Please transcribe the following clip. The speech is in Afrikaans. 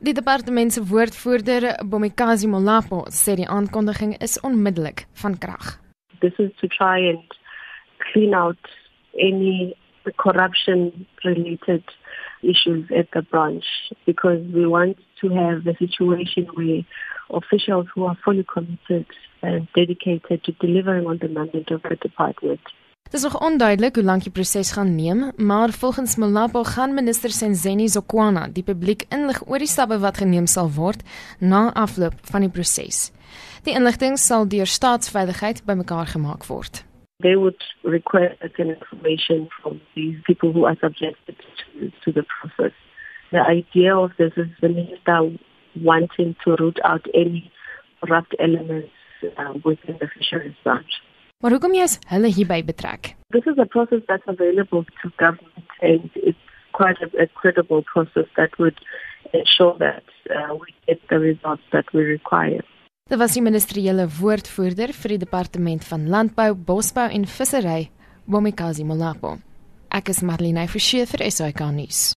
Die departement se woordvoerder, Bomikazi Molapo, sê die aankondiging is onmiddellik van krag. This is to try and clean out any corruption related issues at the branch because we want to have a situation where officials who are fully committed and dedicated to delivering on the mandate of the department. Dit is nog onduidelik hoe lank die proses gaan neem, maar volgens Molapo gaan minister Senzeni Zokwana die publiek inlig oor die stappe wat geneem sal word na afloop van die proses. Die inligting sal deur staatsveiligheid bymekaar gemaak word. They would request information from these people who are subjected to, to the process. The idea of this is the minister wanting to root out any corrupt elements uh, within the fisheries branch. Maar hoekom jy hulle hierby betrek? This is a process that's available to government and it's quite a, a credible process that would ensure that uh, we get the results that we require. Dit was die ministeriële woordvoerder vir die departement van landbou, bosbou en vissery, Bomikazi Molapo. Ek is Marlene Forsie vir SAK nuus.